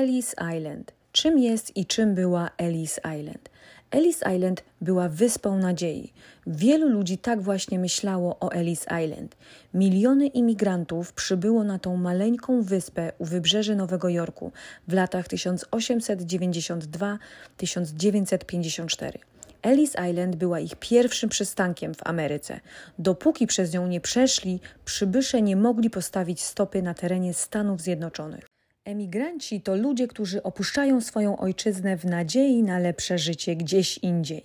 Ellis Island. Czym jest i czym była Ellis Island? Ellis Island była wyspą nadziei. Wielu ludzi tak właśnie myślało o Ellis Island. Miliony imigrantów przybyło na tą maleńką wyspę u wybrzeży Nowego Jorku w latach 1892-1954. Ellis Island była ich pierwszym przystankiem w Ameryce. Dopóki przez nią nie przeszli, przybysze nie mogli postawić stopy na terenie Stanów Zjednoczonych. Emigranci to ludzie, którzy opuszczają swoją ojczyznę w nadziei na lepsze życie gdzieś indziej.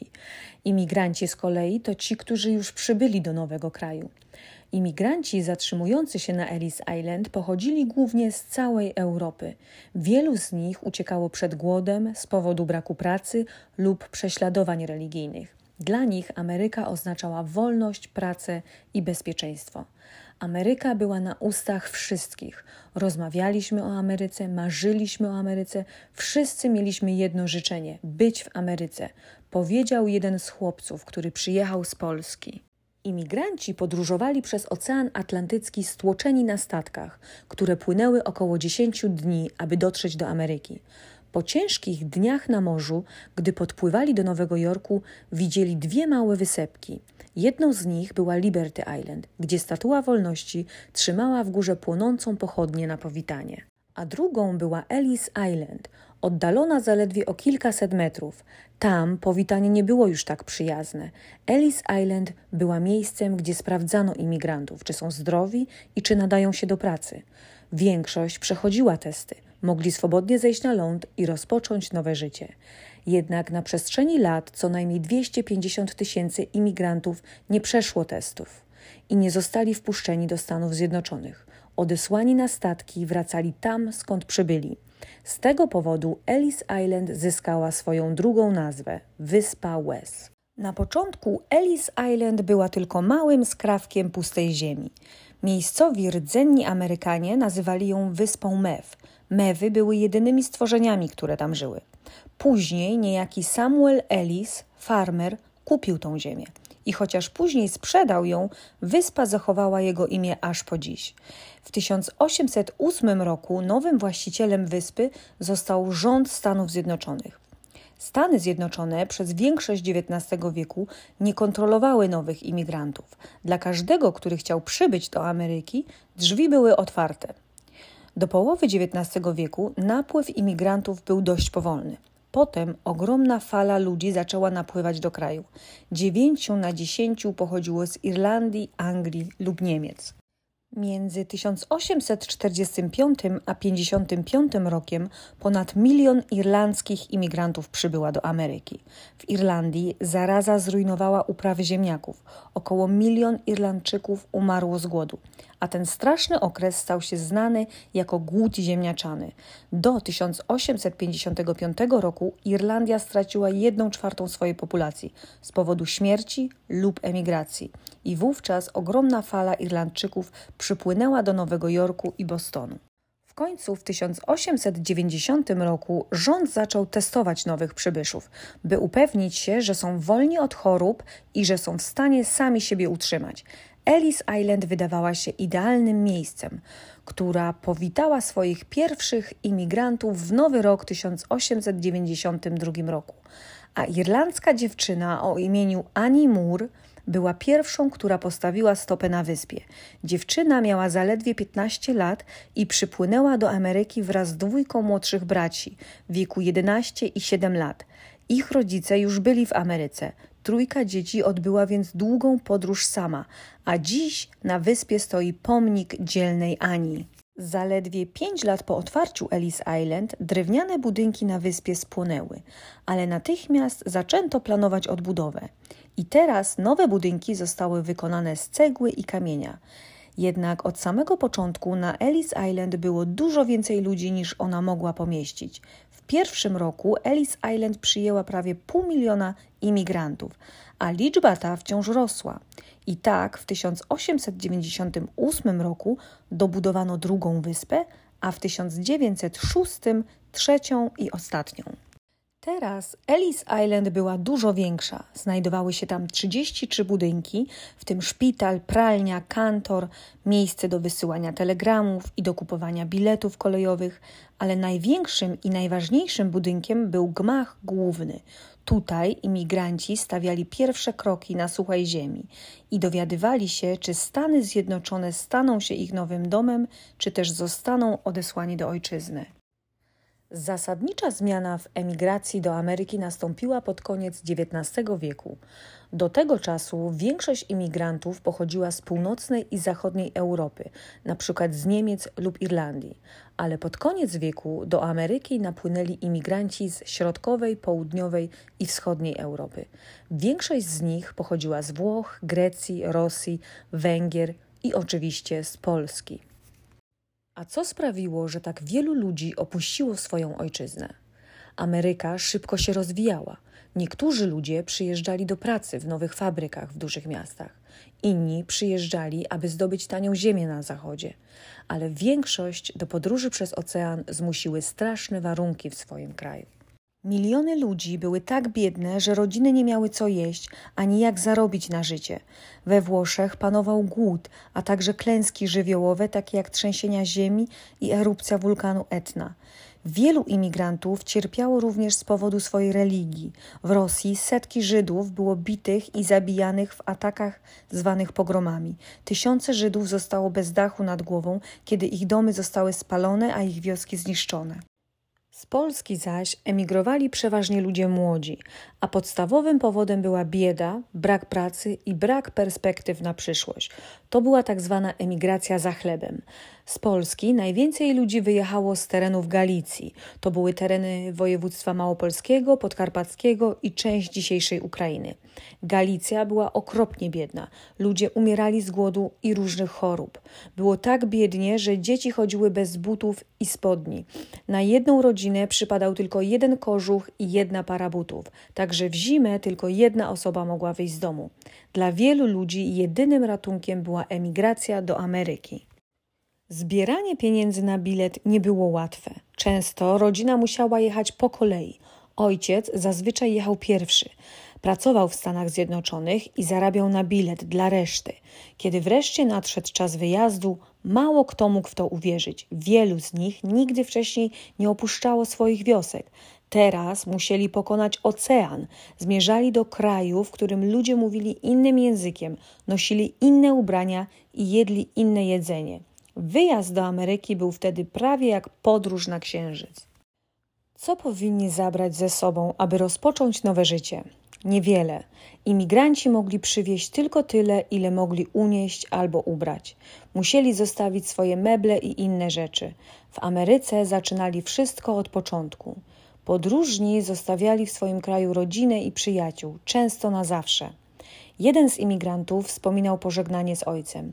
Imigranci z kolei to ci, którzy już przybyli do nowego kraju. Imigranci zatrzymujący się na Ellis Island pochodzili głównie z całej Europy. Wielu z nich uciekało przed głodem z powodu braku pracy lub prześladowań religijnych. Dla nich Ameryka oznaczała wolność, pracę i bezpieczeństwo. Ameryka była na ustach wszystkich. Rozmawialiśmy o Ameryce, marzyliśmy o Ameryce, wszyscy mieliśmy jedno życzenie być w Ameryce, powiedział jeden z chłopców, który przyjechał z Polski. Imigranci podróżowali przez Ocean Atlantycki stłoczeni na statkach, które płynęły około 10 dni, aby dotrzeć do Ameryki. Po ciężkich dniach na morzu, gdy podpływali do Nowego Jorku, widzieli dwie małe wysepki. Jedną z nich była Liberty Island, gdzie statua wolności trzymała w górze płonącą pochodnię na powitanie. A drugą była Ellis Island, oddalona zaledwie o kilkaset metrów. Tam powitanie nie było już tak przyjazne. Ellis Island była miejscem, gdzie sprawdzano imigrantów, czy są zdrowi i czy nadają się do pracy. Większość przechodziła testy, mogli swobodnie zejść na ląd i rozpocząć nowe życie. Jednak na przestrzeni lat co najmniej 250 tysięcy imigrantów nie przeszło testów i nie zostali wpuszczeni do Stanów Zjednoczonych. Odesłani na statki wracali tam, skąd przybyli. Z tego powodu Ellis Island zyskała swoją drugą nazwę Wyspa Wes. Na początku Ellis Island była tylko małym skrawkiem pustej ziemi. Miejscowi rdzenni Amerykanie nazywali ją wyspą Mew. Mewy były jedynymi stworzeniami, które tam żyły. Później niejaki Samuel Ellis, farmer, kupił tą ziemię. I chociaż później sprzedał ją, wyspa zachowała jego imię aż po dziś. W 1808 roku nowym właścicielem wyspy został rząd Stanów Zjednoczonych. Stany Zjednoczone przez większość XIX wieku nie kontrolowały nowych imigrantów. Dla każdego, który chciał przybyć do Ameryki, drzwi były otwarte. Do połowy XIX wieku napływ imigrantów był dość powolny. Potem ogromna fala ludzi zaczęła napływać do kraju. Dziewięciu na dziesięciu pochodziło z Irlandii, Anglii lub Niemiec. Między 1845 a 55 rokiem ponad milion irlandzkich imigrantów przybyła do Ameryki. W Irlandii zaraza zrujnowała uprawy ziemniaków. Około milion Irlandczyków umarło z głodu, a ten straszny okres stał się znany jako głód ziemniaczany. Do 1855 roku Irlandia straciła jedną czwartą swojej populacji z powodu śmierci lub emigracji i wówczas ogromna fala Irlandczyków przypłynęła do Nowego Jorku i Bostonu. W końcu w 1890 roku rząd zaczął testować nowych przybyszów, by upewnić się, że są wolni od chorób i że są w stanie sami siebie utrzymać. Ellis Island wydawała się idealnym miejscem, która powitała swoich pierwszych imigrantów w nowy rok 1892 roku. A irlandzka dziewczyna o imieniu Annie Moore była pierwszą, która postawiła stopę na wyspie. Dziewczyna miała zaledwie 15 lat i przypłynęła do Ameryki wraz z dwójką młodszych braci w wieku 11 i 7 lat. Ich rodzice już byli w Ameryce. Trójka dzieci odbyła więc długą podróż sama, a dziś na wyspie stoi pomnik dzielnej Ani. Zaledwie pięć lat po otwarciu Ellis Island drewniane budynki na wyspie spłonęły, ale natychmiast zaczęto planować odbudowę. I teraz nowe budynki zostały wykonane z cegły i kamienia. Jednak od samego początku na Ellis Island było dużo więcej ludzi niż ona mogła pomieścić. Pierwszym roku Ellis Island przyjęła prawie pół miliona imigrantów, a liczba ta wciąż rosła. I tak w 1898 roku dobudowano drugą wyspę, a w 1906 trzecią i ostatnią. Teraz Ellis Island była dużo większa. Znajdowały się tam 33 budynki, w tym szpital, pralnia, kantor, miejsce do wysyłania telegramów i do kupowania biletów kolejowych, ale największym i najważniejszym budynkiem był gmach główny. Tutaj imigranci stawiali pierwsze kroki na suchej ziemi i dowiadywali się, czy Stany Zjednoczone staną się ich nowym domem, czy też zostaną odesłani do ojczyzny. Zasadnicza zmiana w emigracji do Ameryki nastąpiła pod koniec XIX wieku. Do tego czasu większość imigrantów pochodziła z północnej i zachodniej Europy, np. z Niemiec lub Irlandii, ale pod koniec wieku do Ameryki napłynęli imigranci z środkowej, południowej i wschodniej Europy. Większość z nich pochodziła z Włoch, Grecji, Rosji, Węgier i oczywiście z Polski. A co sprawiło, że tak wielu ludzi opuściło swoją ojczyznę? Ameryka szybko się rozwijała. Niektórzy ludzie przyjeżdżali do pracy w nowych fabrykach w dużych miastach, inni przyjeżdżali, aby zdobyć tanią ziemię na zachodzie, ale większość do podróży przez ocean zmusiły straszne warunki w swoim kraju. Miliony ludzi były tak biedne, że rodziny nie miały co jeść ani jak zarobić na życie. We Włoszech panował głód, a także klęski żywiołowe, takie jak trzęsienia ziemi i erupcja wulkanu Etna. Wielu imigrantów cierpiało również z powodu swojej religii. W Rosji setki Żydów było bitych i zabijanych w atakach zwanych pogromami. Tysiące Żydów zostało bez dachu nad głową, kiedy ich domy zostały spalone, a ich wioski zniszczone. Z Polski zaś emigrowali przeważnie ludzie młodzi, a podstawowym powodem była bieda, brak pracy i brak perspektyw na przyszłość. To była tak zwana emigracja za chlebem. Z Polski najwięcej ludzi wyjechało z terenów Galicji. To były tereny województwa małopolskiego, podkarpackiego i część dzisiejszej Ukrainy. Galicja była okropnie biedna. Ludzie umierali z głodu i różnych chorób. Było tak biednie, że dzieci chodziły bez butów i spodni. Na jedną rodzinę przypadał tylko jeden kożuch i jedna para butów, także w zimę tylko jedna osoba mogła wyjść z domu. Dla wielu ludzi jedynym ratunkiem była emigracja do Ameryki. Zbieranie pieniędzy na bilet nie było łatwe. Często rodzina musiała jechać po kolei. Ojciec zazwyczaj jechał pierwszy. Pracował w Stanach Zjednoczonych i zarabiał na bilet dla reszty. Kiedy wreszcie nadszedł czas wyjazdu, mało kto mógł w to uwierzyć. Wielu z nich nigdy wcześniej nie opuszczało swoich wiosek. Teraz musieli pokonać ocean, zmierzali do kraju, w którym ludzie mówili innym językiem, nosili inne ubrania i jedli inne jedzenie. Wyjazd do Ameryki był wtedy prawie jak podróż na księżyc. Co powinni zabrać ze sobą, aby rozpocząć nowe życie? Niewiele. Imigranci mogli przywieźć tylko tyle, ile mogli unieść albo ubrać. Musieli zostawić swoje meble i inne rzeczy. W Ameryce zaczynali wszystko od początku. Podróżni zostawiali w swoim kraju rodzinę i przyjaciół, często na zawsze. Jeden z imigrantów wspominał pożegnanie z ojcem.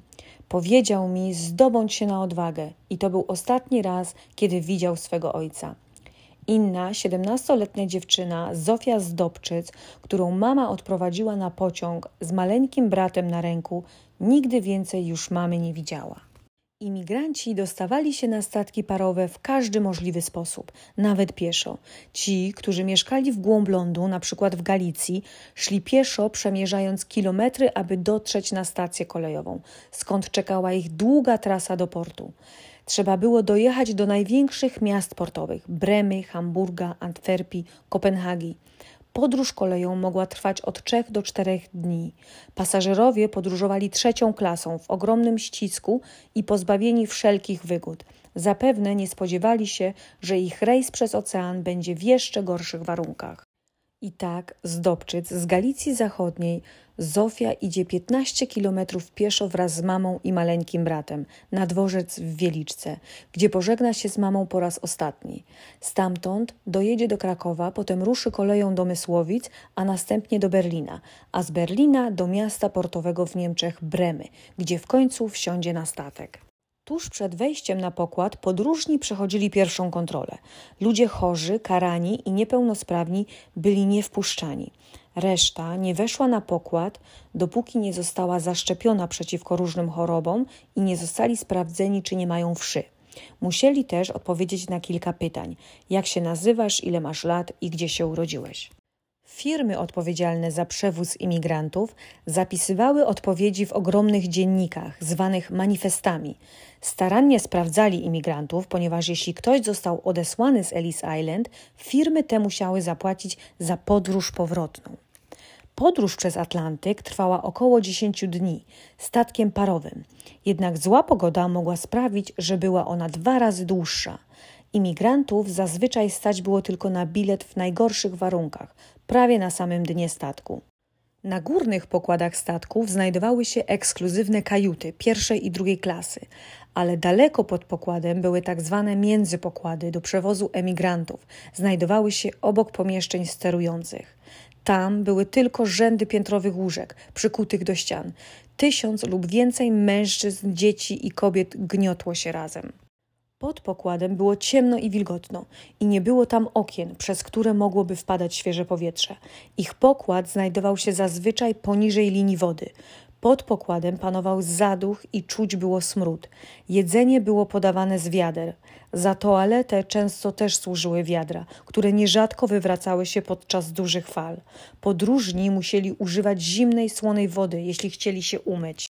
Powiedział mi: Zdobądź się na odwagę, i to był ostatni raz, kiedy widział swego ojca. Inna, siedemnastoletnia dziewczyna, Zofia Zdobczyc, którą mama odprowadziła na pociąg z maleńkim bratem na ręku, nigdy więcej już mamy nie widziała. Imigranci dostawali się na statki parowe w każdy możliwy sposób, nawet pieszo. Ci, którzy mieszkali w głąb lądu, na przykład w Galicji, szli pieszo, przemierzając kilometry, aby dotrzeć na stację kolejową, skąd czekała ich długa trasa do portu. Trzeba było dojechać do największych miast portowych Bremy, Hamburga, Antwerpii, Kopenhagi. Podróż koleją mogła trwać od 3 do 4 dni. Pasażerowie podróżowali trzecią klasą w ogromnym ścisku i pozbawieni wszelkich wygód. Zapewne nie spodziewali się, że ich rejs przez ocean będzie w jeszcze gorszych warunkach. I tak z Dobczyc, z Galicji Zachodniej, Zofia idzie 15 kilometrów pieszo wraz z mamą i maleńkim bratem na dworzec w Wieliczce, gdzie pożegna się z mamą po raz ostatni. Stamtąd dojedzie do Krakowa, potem ruszy koleją do Mysłowic, a następnie do Berlina, a z Berlina do miasta portowego w Niemczech Bremy, gdzie w końcu wsiądzie na statek. Tuż przed wejściem na pokład podróżni przechodzili pierwszą kontrolę. Ludzie chorzy, karani i niepełnosprawni byli niewpuszczani. Reszta nie weszła na pokład, dopóki nie została zaszczepiona przeciwko różnym chorobom i nie zostali sprawdzeni, czy nie mają wszy. Musieli też odpowiedzieć na kilka pytań: jak się nazywasz, ile masz lat i gdzie się urodziłeś. Firmy odpowiedzialne za przewóz imigrantów zapisywały odpowiedzi w ogromnych dziennikach, zwanych manifestami. Starannie sprawdzali imigrantów, ponieważ jeśli ktoś został odesłany z Ellis Island, firmy te musiały zapłacić za podróż powrotną. Podróż przez Atlantyk trwała około 10 dni statkiem parowym, jednak zła pogoda mogła sprawić, że była ona dwa razy dłuższa. Imigrantów zazwyczaj stać było tylko na bilet w najgorszych warunkach, prawie na samym dnie statku. Na górnych pokładach statków znajdowały się ekskluzywne kajuty pierwszej i drugiej klasy, ale daleko pod pokładem były tak zwane międzypokłady do przewozu emigrantów. Znajdowały się obok pomieszczeń sterujących. Tam były tylko rzędy piętrowych łóżek, przykutych do ścian. Tysiąc lub więcej mężczyzn, dzieci i kobiet gniotło się razem. Pod pokładem było ciemno i wilgotno i nie było tam okien, przez które mogłoby wpadać świeże powietrze. Ich pokład znajdował się zazwyczaj poniżej linii wody. Pod pokładem panował zaduch i czuć było smród. Jedzenie było podawane z wiader. Za toaletę często też służyły wiadra, które nierzadko wywracały się podczas dużych fal. Podróżni musieli używać zimnej, słonej wody, jeśli chcieli się umyć.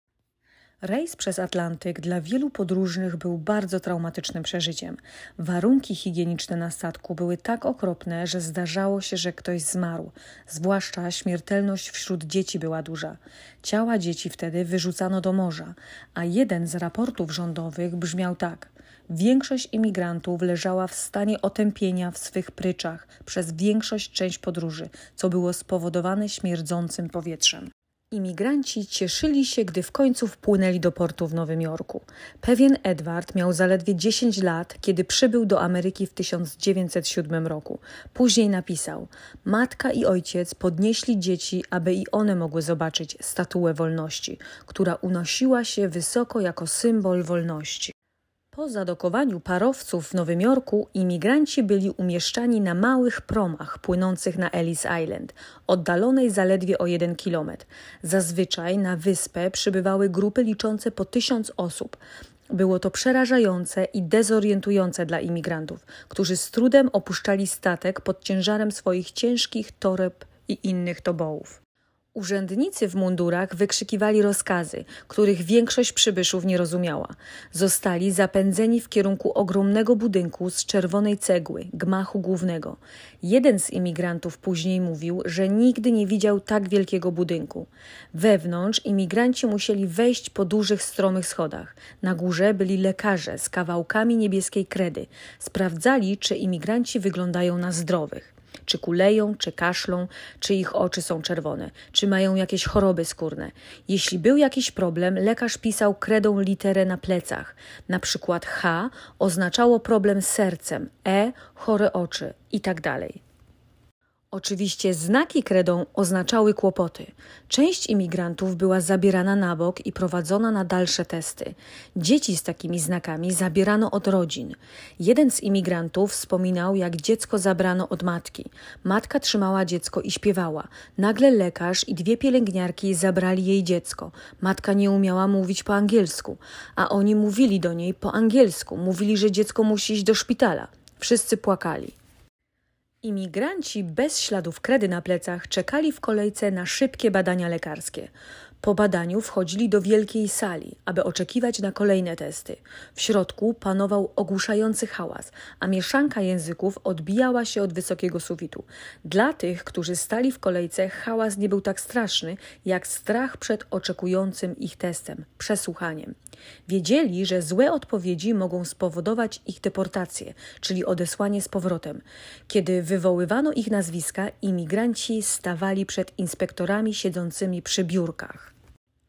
Rejs przez Atlantyk dla wielu podróżnych był bardzo traumatycznym przeżyciem. Warunki higieniczne na statku były tak okropne, że zdarzało się, że ktoś zmarł. Zwłaszcza śmiertelność wśród dzieci była duża. Ciała dzieci wtedy wyrzucano do morza, a jeden z raportów rządowych brzmiał tak: Większość imigrantów leżała w stanie otępienia w swych pryczach przez większość część podróży, co było spowodowane śmierdzącym powietrzem. Imigranci cieszyli się, gdy w końcu wpłynęli do portu w Nowym Jorku. Pewien Edward miał zaledwie 10 lat, kiedy przybył do Ameryki w 1907 roku. Później napisał: Matka i ojciec podnieśli dzieci, aby i one mogły zobaczyć statuę wolności, która unosiła się wysoko jako symbol wolności. Po zadokowaniu parowców w Nowym Jorku imigranci byli umieszczani na małych promach płynących na Ellis Island, oddalonej zaledwie o jeden kilometr. Zazwyczaj na wyspę przybywały grupy liczące po tysiąc osób. Było to przerażające i dezorientujące dla imigrantów, którzy z trudem opuszczali statek pod ciężarem swoich ciężkich toreb i innych tobołów. Urzędnicy w mundurach wykrzykiwali rozkazy, których większość przybyszów nie rozumiała. Zostali zapędzeni w kierunku ogromnego budynku z czerwonej cegły, gmachu głównego. Jeden z imigrantów później mówił, że nigdy nie widział tak wielkiego budynku. Wewnątrz imigranci musieli wejść po dużych, stromych schodach. Na górze byli lekarze z kawałkami niebieskiej kredy. Sprawdzali, czy imigranci wyglądają na zdrowych czy kuleją, czy kaszlą, czy ich oczy są czerwone, czy mają jakieś choroby skórne. Jeśli był jakiś problem, lekarz pisał kredą literę na plecach. Na przykład H oznaczało problem z sercem, E chore oczy i tak dalej. Oczywiście znaki kredą oznaczały kłopoty. Część imigrantów była zabierana na bok i prowadzona na dalsze testy. Dzieci z takimi znakami zabierano od rodzin. Jeden z imigrantów wspominał, jak dziecko zabrano od matki. Matka trzymała dziecko i śpiewała. Nagle lekarz i dwie pielęgniarki zabrali jej dziecko. Matka nie umiała mówić po angielsku, a oni mówili do niej po angielsku. Mówili, że dziecko musi iść do szpitala. Wszyscy płakali. Imigranci bez śladów kredy na plecach czekali w kolejce na szybkie badania lekarskie. Po badaniu wchodzili do wielkiej sali, aby oczekiwać na kolejne testy. W środku panował ogłuszający hałas, a mieszanka języków odbijała się od wysokiego sufitu. Dla tych, którzy stali w kolejce, hałas nie był tak straszny, jak strach przed oczekującym ich testem, przesłuchaniem. Wiedzieli, że złe odpowiedzi mogą spowodować ich deportację, czyli odesłanie z powrotem. Kiedy wywoływano ich nazwiska, imigranci stawali przed inspektorami siedzącymi przy biurkach.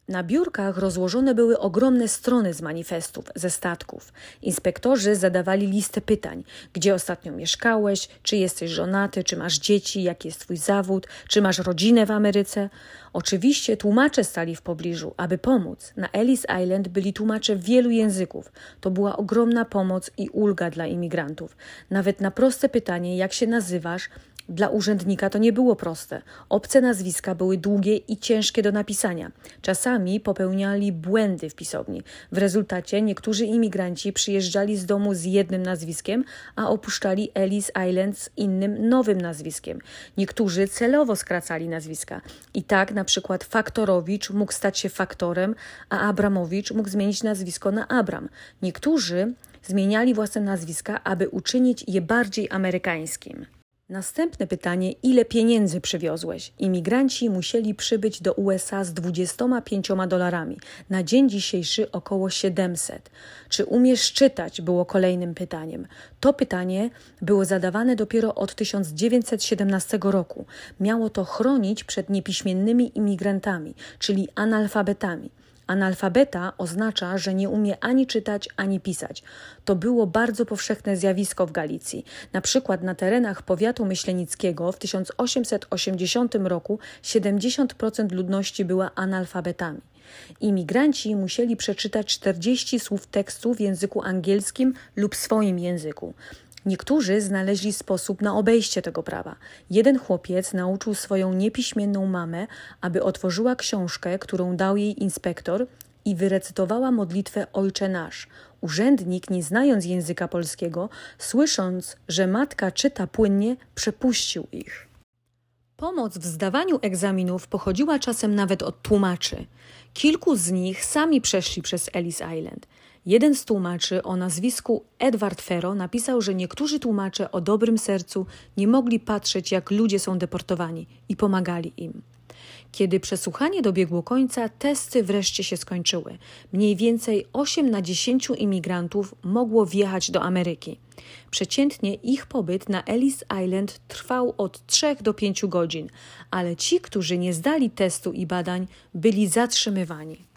Na biurkach rozłożone były ogromne strony z manifestów ze statków. Inspektorzy zadawali listę pytań: gdzie ostatnio mieszkałeś, czy jesteś żonaty, czy masz dzieci, jaki jest twój zawód, czy masz rodzinę w Ameryce. Oczywiście tłumacze stali w pobliżu, aby pomóc. Na Ellis Island byli tłumacze wielu języków. To była ogromna pomoc i ulga dla imigrantów. Nawet na proste pytanie, jak się nazywasz, dla urzędnika to nie było proste. Obce nazwiska były długie i ciężkie do napisania. Czasami sami popełniali błędy w pisowni. W rezultacie niektórzy imigranci przyjeżdżali z domu z jednym nazwiskiem, a opuszczali Ellis Island z innym, nowym nazwiskiem. Niektórzy celowo skracali nazwiska. I tak na przykład Faktorowicz mógł stać się Faktorem, a Abramowicz mógł zmienić nazwisko na Abram. Niektórzy zmieniali własne nazwiska, aby uczynić je bardziej amerykańskim. Następne pytanie: ile pieniędzy przywiozłeś? Imigranci musieli przybyć do USA z 25 dolarami, na dzień dzisiejszy około 700. Czy umiesz czytać? było kolejnym pytaniem. To pytanie było zadawane dopiero od 1917 roku. Miało to chronić przed niepiśmiennymi imigrantami, czyli analfabetami. Analfabeta oznacza, że nie umie ani czytać, ani pisać. To było bardzo powszechne zjawisko w Galicji. Na przykład na terenach powiatu myślenickiego w 1880 roku 70% ludności była analfabetami. Imigranci musieli przeczytać 40 słów tekstu w języku angielskim lub swoim języku. Niektórzy znaleźli sposób na obejście tego prawa. Jeden chłopiec nauczył swoją niepiśmienną mamę, aby otworzyła książkę, którą dał jej inspektor i wyrecytowała modlitwę Ojcze Nasz. Urzędnik, nie znając języka polskiego, słysząc, że matka czyta płynnie, przepuścił ich. Pomoc w zdawaniu egzaminów pochodziła czasem nawet od tłumaczy. Kilku z nich sami przeszli przez Ellis Island. Jeden z tłumaczy o nazwisku Edward Ferro napisał, że niektórzy tłumacze o dobrym sercu nie mogli patrzeć, jak ludzie są deportowani i pomagali im. Kiedy przesłuchanie dobiegło końca, testy wreszcie się skończyły. Mniej więcej 8 na 10 imigrantów mogło wjechać do Ameryki. Przeciętnie ich pobyt na Ellis Island trwał od 3 do 5 godzin, ale ci, którzy nie zdali testu i badań, byli zatrzymywani.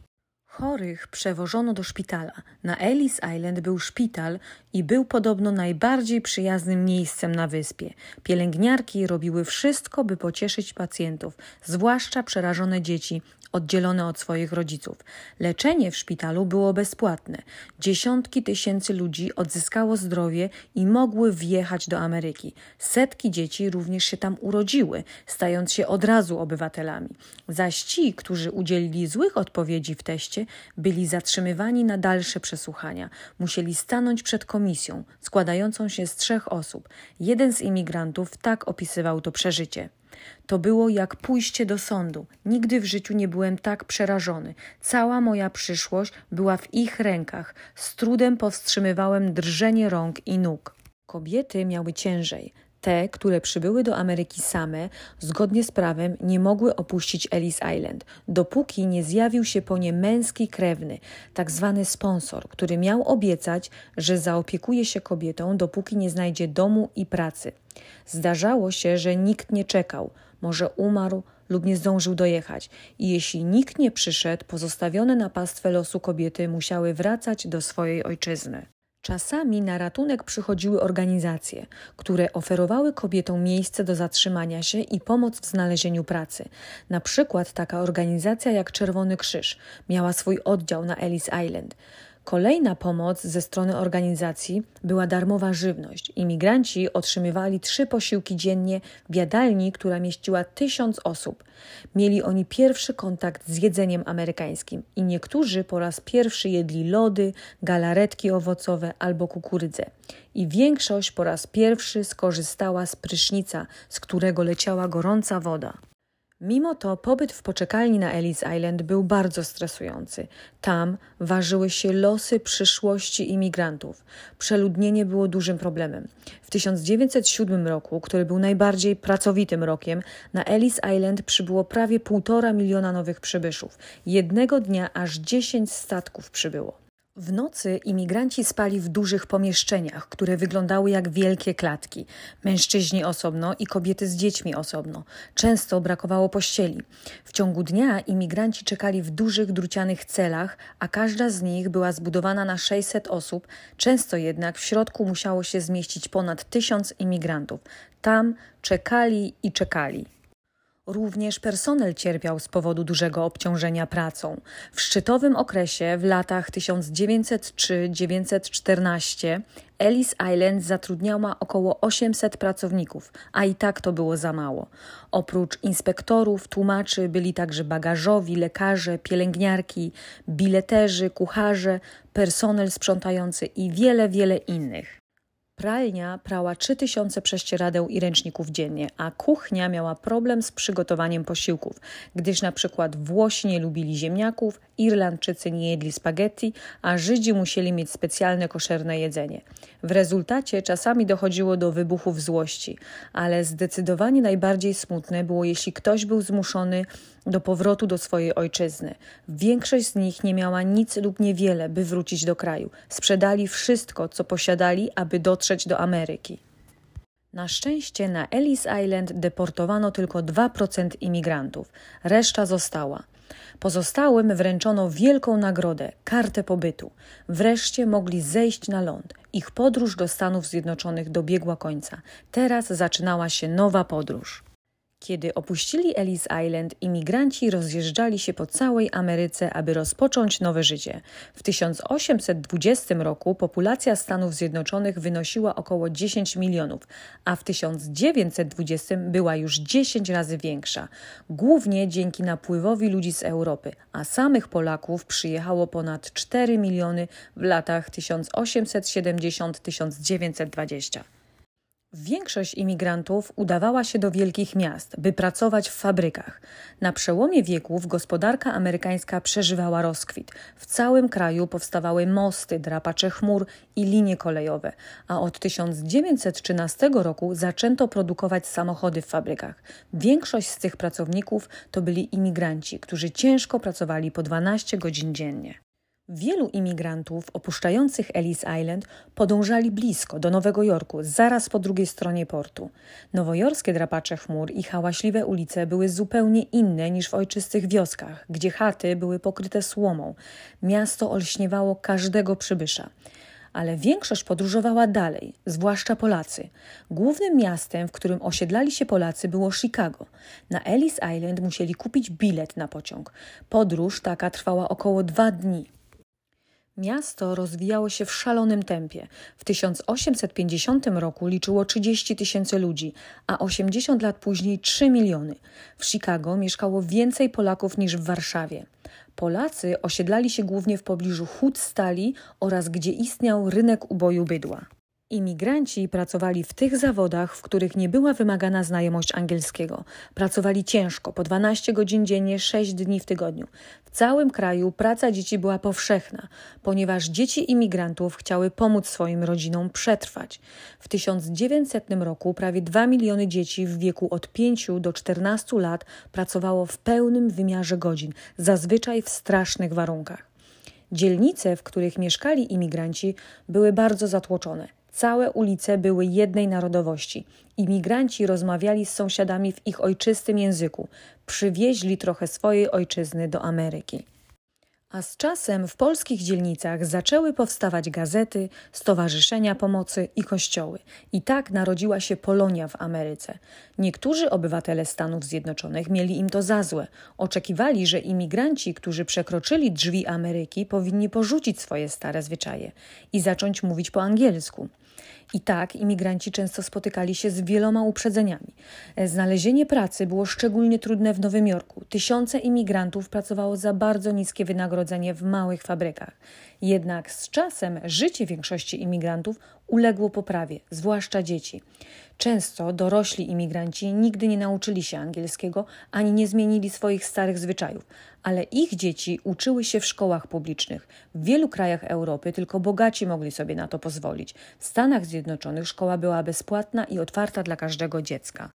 Chorych przewożono do szpitala. Na Ellis Island był szpital i był podobno najbardziej przyjaznym miejscem na wyspie. Pielęgniarki robiły wszystko, by pocieszyć pacjentów, zwłaszcza przerażone dzieci, oddzielone od swoich rodziców. Leczenie w szpitalu było bezpłatne. Dziesiątki tysięcy ludzi odzyskało zdrowie i mogły wjechać do Ameryki. Setki dzieci również się tam urodziły, stając się od razu obywatelami. Zaś ci, którzy udzielili złych odpowiedzi w teście, byli zatrzymywani na dalsze przesłuchania. Musieli stanąć przed komisją, składającą się z trzech osób. Jeden z imigrantów tak opisywał to przeżycie. To było jak pójście do sądu. Nigdy w życiu nie byłem tak przerażony. Cała moja przyszłość była w ich rękach. Z trudem powstrzymywałem drżenie rąk i nóg. Kobiety miały ciężej. Te, które przybyły do Ameryki same, zgodnie z prawem, nie mogły opuścić Ellis Island, dopóki nie zjawił się po nie męski krewny, tak zwany sponsor, który miał obiecać, że zaopiekuje się kobietą, dopóki nie znajdzie domu i pracy. Zdarzało się, że nikt nie czekał, może umarł lub nie zdążył dojechać, i jeśli nikt nie przyszedł, pozostawione na pastwę losu kobiety musiały wracać do swojej ojczyzny. Czasami na ratunek przychodziły organizacje, które oferowały kobietom miejsce do zatrzymania się i pomoc w znalezieniu pracy. Na przykład taka organizacja jak Czerwony Krzyż miała swój oddział na Ellis Island. Kolejna pomoc ze strony organizacji była darmowa żywność. Imigranci otrzymywali trzy posiłki dziennie w jadalni, która mieściła tysiąc osób. Mieli oni pierwszy kontakt z jedzeniem amerykańskim i niektórzy po raz pierwszy jedli lody, galaretki owocowe albo kukurydzę. I większość po raz pierwszy skorzystała z prysznica, z którego leciała gorąca woda. Mimo to pobyt w poczekalni na Ellis Island był bardzo stresujący. Tam ważyły się losy przyszłości imigrantów. Przeludnienie było dużym problemem. W 1907 roku, który był najbardziej pracowitym rokiem, na Ellis Island przybyło prawie półtora miliona nowych przybyszów. Jednego dnia aż 10 statków przybyło. W nocy imigranci spali w dużych pomieszczeniach, które wyglądały jak wielkie klatki. Mężczyźni osobno i kobiety z dziećmi osobno. Często brakowało pościeli. W ciągu dnia imigranci czekali w dużych drucianych celach, a każda z nich była zbudowana na 600 osób. Często jednak w środku musiało się zmieścić ponad tysiąc imigrantów. Tam czekali i czekali. Również personel cierpiał z powodu dużego obciążenia pracą. W szczytowym okresie w latach 1903-1914 Ellis Island zatrudniała około 800 pracowników, a i tak to było za mało. Oprócz inspektorów, tłumaczy byli także bagażowi, lekarze, pielęgniarki, bileterzy, kucharze, personel sprzątający i wiele, wiele innych. Pralnia prała 3000 prześcieradeł i ręczników dziennie, a kuchnia miała problem z przygotowaniem posiłków, gdyż na przykład Włosi nie lubili ziemniaków, Irlandczycy nie jedli spaghetti, a Żydzi musieli mieć specjalne koszerne jedzenie. W rezultacie czasami dochodziło do wybuchów złości, ale zdecydowanie najbardziej smutne było, jeśli ktoś był zmuszony do powrotu do swojej ojczyzny. Większość z nich nie miała nic lub niewiele, by wrócić do kraju. Sprzedali wszystko, co posiadali, aby dotrzeć do Ameryki. Na szczęście na Ellis Island deportowano tylko 2% imigrantów, reszta została. Pozostałym wręczono wielką nagrodę kartę pobytu. Wreszcie mogli zejść na ląd. Ich podróż do Stanów Zjednoczonych dobiegła końca. Teraz zaczynała się nowa podróż. Kiedy opuścili Ellis Island, imigranci rozjeżdżali się po całej Ameryce, aby rozpocząć nowe życie. W 1820 roku populacja Stanów Zjednoczonych wynosiła około 10 milionów, a w 1920 była już 10 razy większa, głównie dzięki napływowi ludzi z Europy, a samych Polaków przyjechało ponad 4 miliony w latach 1870-1920. Większość imigrantów udawała się do wielkich miast, by pracować w fabrykach. Na przełomie wieków gospodarka amerykańska przeżywała rozkwit. W całym kraju powstawały mosty, drapacze chmur i linie kolejowe, a od 1913 roku zaczęto produkować samochody w fabrykach. Większość z tych pracowników to byli imigranci, którzy ciężko pracowali po 12 godzin dziennie. Wielu imigrantów opuszczających Ellis Island podążali blisko do Nowego Jorku, zaraz po drugiej stronie portu. Nowojorskie drapacze chmur i hałaśliwe ulice były zupełnie inne niż w ojczystych wioskach, gdzie chaty były pokryte słomą. Miasto olśniewało każdego przybysza. Ale większość podróżowała dalej, zwłaszcza Polacy. Głównym miastem, w którym osiedlali się Polacy, było Chicago. Na Ellis Island musieli kupić bilet na pociąg. Podróż taka trwała około dwa dni. Miasto rozwijało się w szalonym tempie. W 1850 roku liczyło 30 tysięcy ludzi, a 80 lat później 3 miliony. W Chicago mieszkało więcej Polaków niż w Warszawie. Polacy osiedlali się głównie w pobliżu hut stali oraz gdzie istniał rynek uboju bydła. Imigranci pracowali w tych zawodach, w których nie była wymagana znajomość angielskiego. Pracowali ciężko, po 12 godzin dziennie, 6 dni w tygodniu. W całym kraju praca dzieci była powszechna, ponieważ dzieci imigrantów chciały pomóc swoim rodzinom przetrwać. W 1900 roku prawie 2 miliony dzieci w wieku od 5 do 14 lat pracowało w pełnym wymiarze godzin, zazwyczaj w strasznych warunkach. Dzielnice, w których mieszkali imigranci, były bardzo zatłoczone. Całe ulice były jednej narodowości. Imigranci rozmawiali z sąsiadami w ich ojczystym języku. Przywieźli trochę swojej ojczyzny do Ameryki. A z czasem w polskich dzielnicach zaczęły powstawać gazety, stowarzyszenia pomocy i kościoły. I tak narodziła się Polonia w Ameryce. Niektórzy obywatele Stanów Zjednoczonych mieli im to za złe. Oczekiwali, że imigranci, którzy przekroczyli drzwi Ameryki, powinni porzucić swoje stare zwyczaje i zacząć mówić po angielsku. I tak imigranci często spotykali się z wieloma uprzedzeniami. Znalezienie pracy było szczególnie trudne w Nowym Jorku. Tysiące imigrantów pracowało za bardzo niskie wynagrodzenie w małych fabrykach. Jednak z czasem życie większości imigrantów uległo poprawie, zwłaszcza dzieci. Często dorośli imigranci nigdy nie nauczyli się angielskiego ani nie zmienili swoich starych zwyczajów, ale ich dzieci uczyły się w szkołach publicznych. W wielu krajach Europy tylko bogaci mogli sobie na to pozwolić. W Stanach Zjednoczonych szkoła była bezpłatna i otwarta dla każdego dziecka.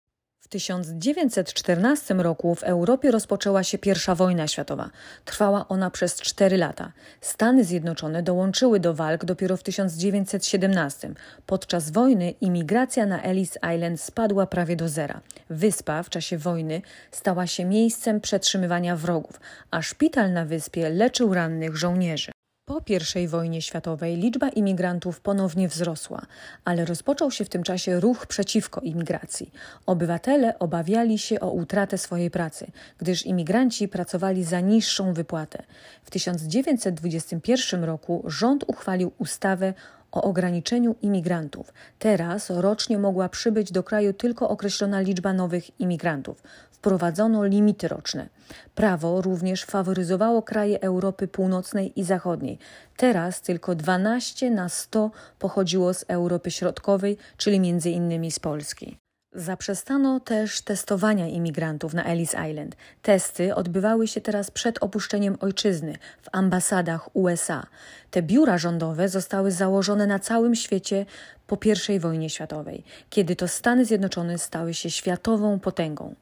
W 1914 roku w Europie rozpoczęła się I wojna światowa. Trwała ona przez cztery lata. Stany Zjednoczone dołączyły do walk dopiero w 1917. Podczas wojny imigracja na Ellis Island spadła prawie do zera. Wyspa w czasie wojny stała się miejscem przetrzymywania wrogów, a szpital na wyspie leczył rannych żołnierzy. Po I wojnie światowej liczba imigrantów ponownie wzrosła, ale rozpoczął się w tym czasie ruch przeciwko imigracji. Obywatele obawiali się o utratę swojej pracy, gdyż imigranci pracowali za niższą wypłatę. W 1921 roku rząd uchwalił ustawę o ograniczeniu imigrantów. Teraz rocznie mogła przybyć do kraju tylko określona liczba nowych imigrantów. Wprowadzono limity roczne. Prawo również faworyzowało kraje Europy Północnej i Zachodniej. Teraz tylko 12 na 100 pochodziło z Europy Środkowej, czyli między innymi z Polski. Zaprzestano też testowania imigrantów na Ellis Island. Testy odbywały się teraz przed opuszczeniem ojczyzny w ambasadach USA. Te biura rządowe zostały założone na całym świecie po I wojnie światowej, kiedy to Stany Zjednoczone stały się światową potęgą.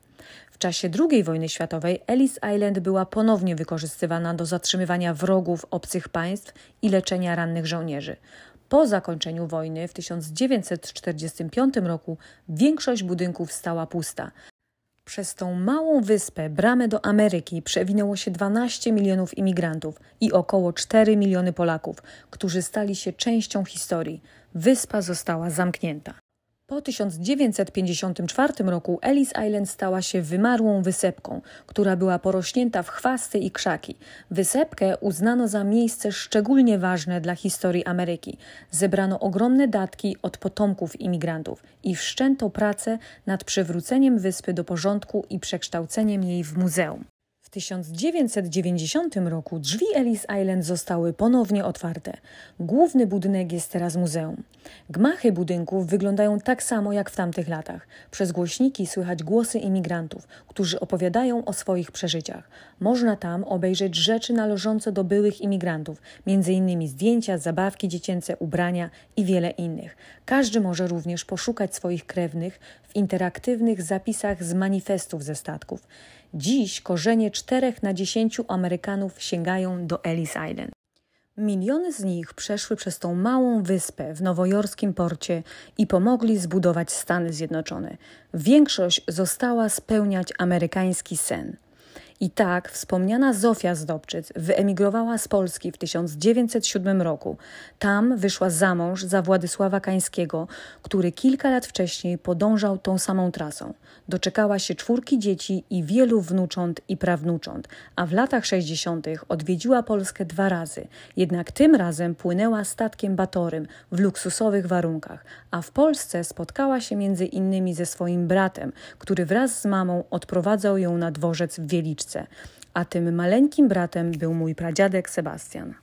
W czasie II wojny światowej Ellis Island była ponownie wykorzystywana do zatrzymywania wrogów obcych państw i leczenia rannych żołnierzy. Po zakończeniu wojny w 1945 roku większość budynków stała pusta. Przez tą małą wyspę, bramę do Ameryki, przewinęło się 12 milionów imigrantów i około 4 miliony Polaków, którzy stali się częścią historii. Wyspa została zamknięta. Po 1954 roku Ellis Island stała się wymarłą wysepką, która była porośnięta w chwasty i krzaki. Wysepkę uznano za miejsce szczególnie ważne dla historii Ameryki. Zebrano ogromne datki od potomków imigrantów i wszczęto pracę nad przywróceniem wyspy do porządku i przekształceniem jej w muzeum. W 1990 roku drzwi Ellis Island zostały ponownie otwarte. Główny budynek jest teraz muzeum. Gmachy budynków wyglądają tak samo jak w tamtych latach. Przez głośniki słychać głosy imigrantów, którzy opowiadają o swoich przeżyciach. Można tam obejrzeć rzeczy należące do byłych imigrantów, m.in. zdjęcia, zabawki dziecięce, ubrania i wiele innych. Każdy może również poszukać swoich krewnych w interaktywnych zapisach z manifestów ze statków. Dziś korzenie czterech na dziesięciu Amerykanów sięgają do Ellis Island. Miliony z nich przeszły przez tą małą wyspę w nowojorskim porcie i pomogli zbudować Stany Zjednoczone. Większość została spełniać amerykański sen. I tak wspomniana Zofia Zdobczyc wyemigrowała z Polski w 1907 roku. Tam wyszła za mąż za Władysława Kańskiego, który kilka lat wcześniej podążał tą samą trasą. Doczekała się czwórki dzieci i wielu wnucząt i prawnucząt, a w latach 60. odwiedziła Polskę dwa razy. Jednak tym razem płynęła statkiem batorym w luksusowych warunkach, a w Polsce spotkała się między innymi ze swoim bratem, który wraz z mamą odprowadzał ją na dworzec w Wieliczce a tym maleńkim bratem był mój pradziadek Sebastian.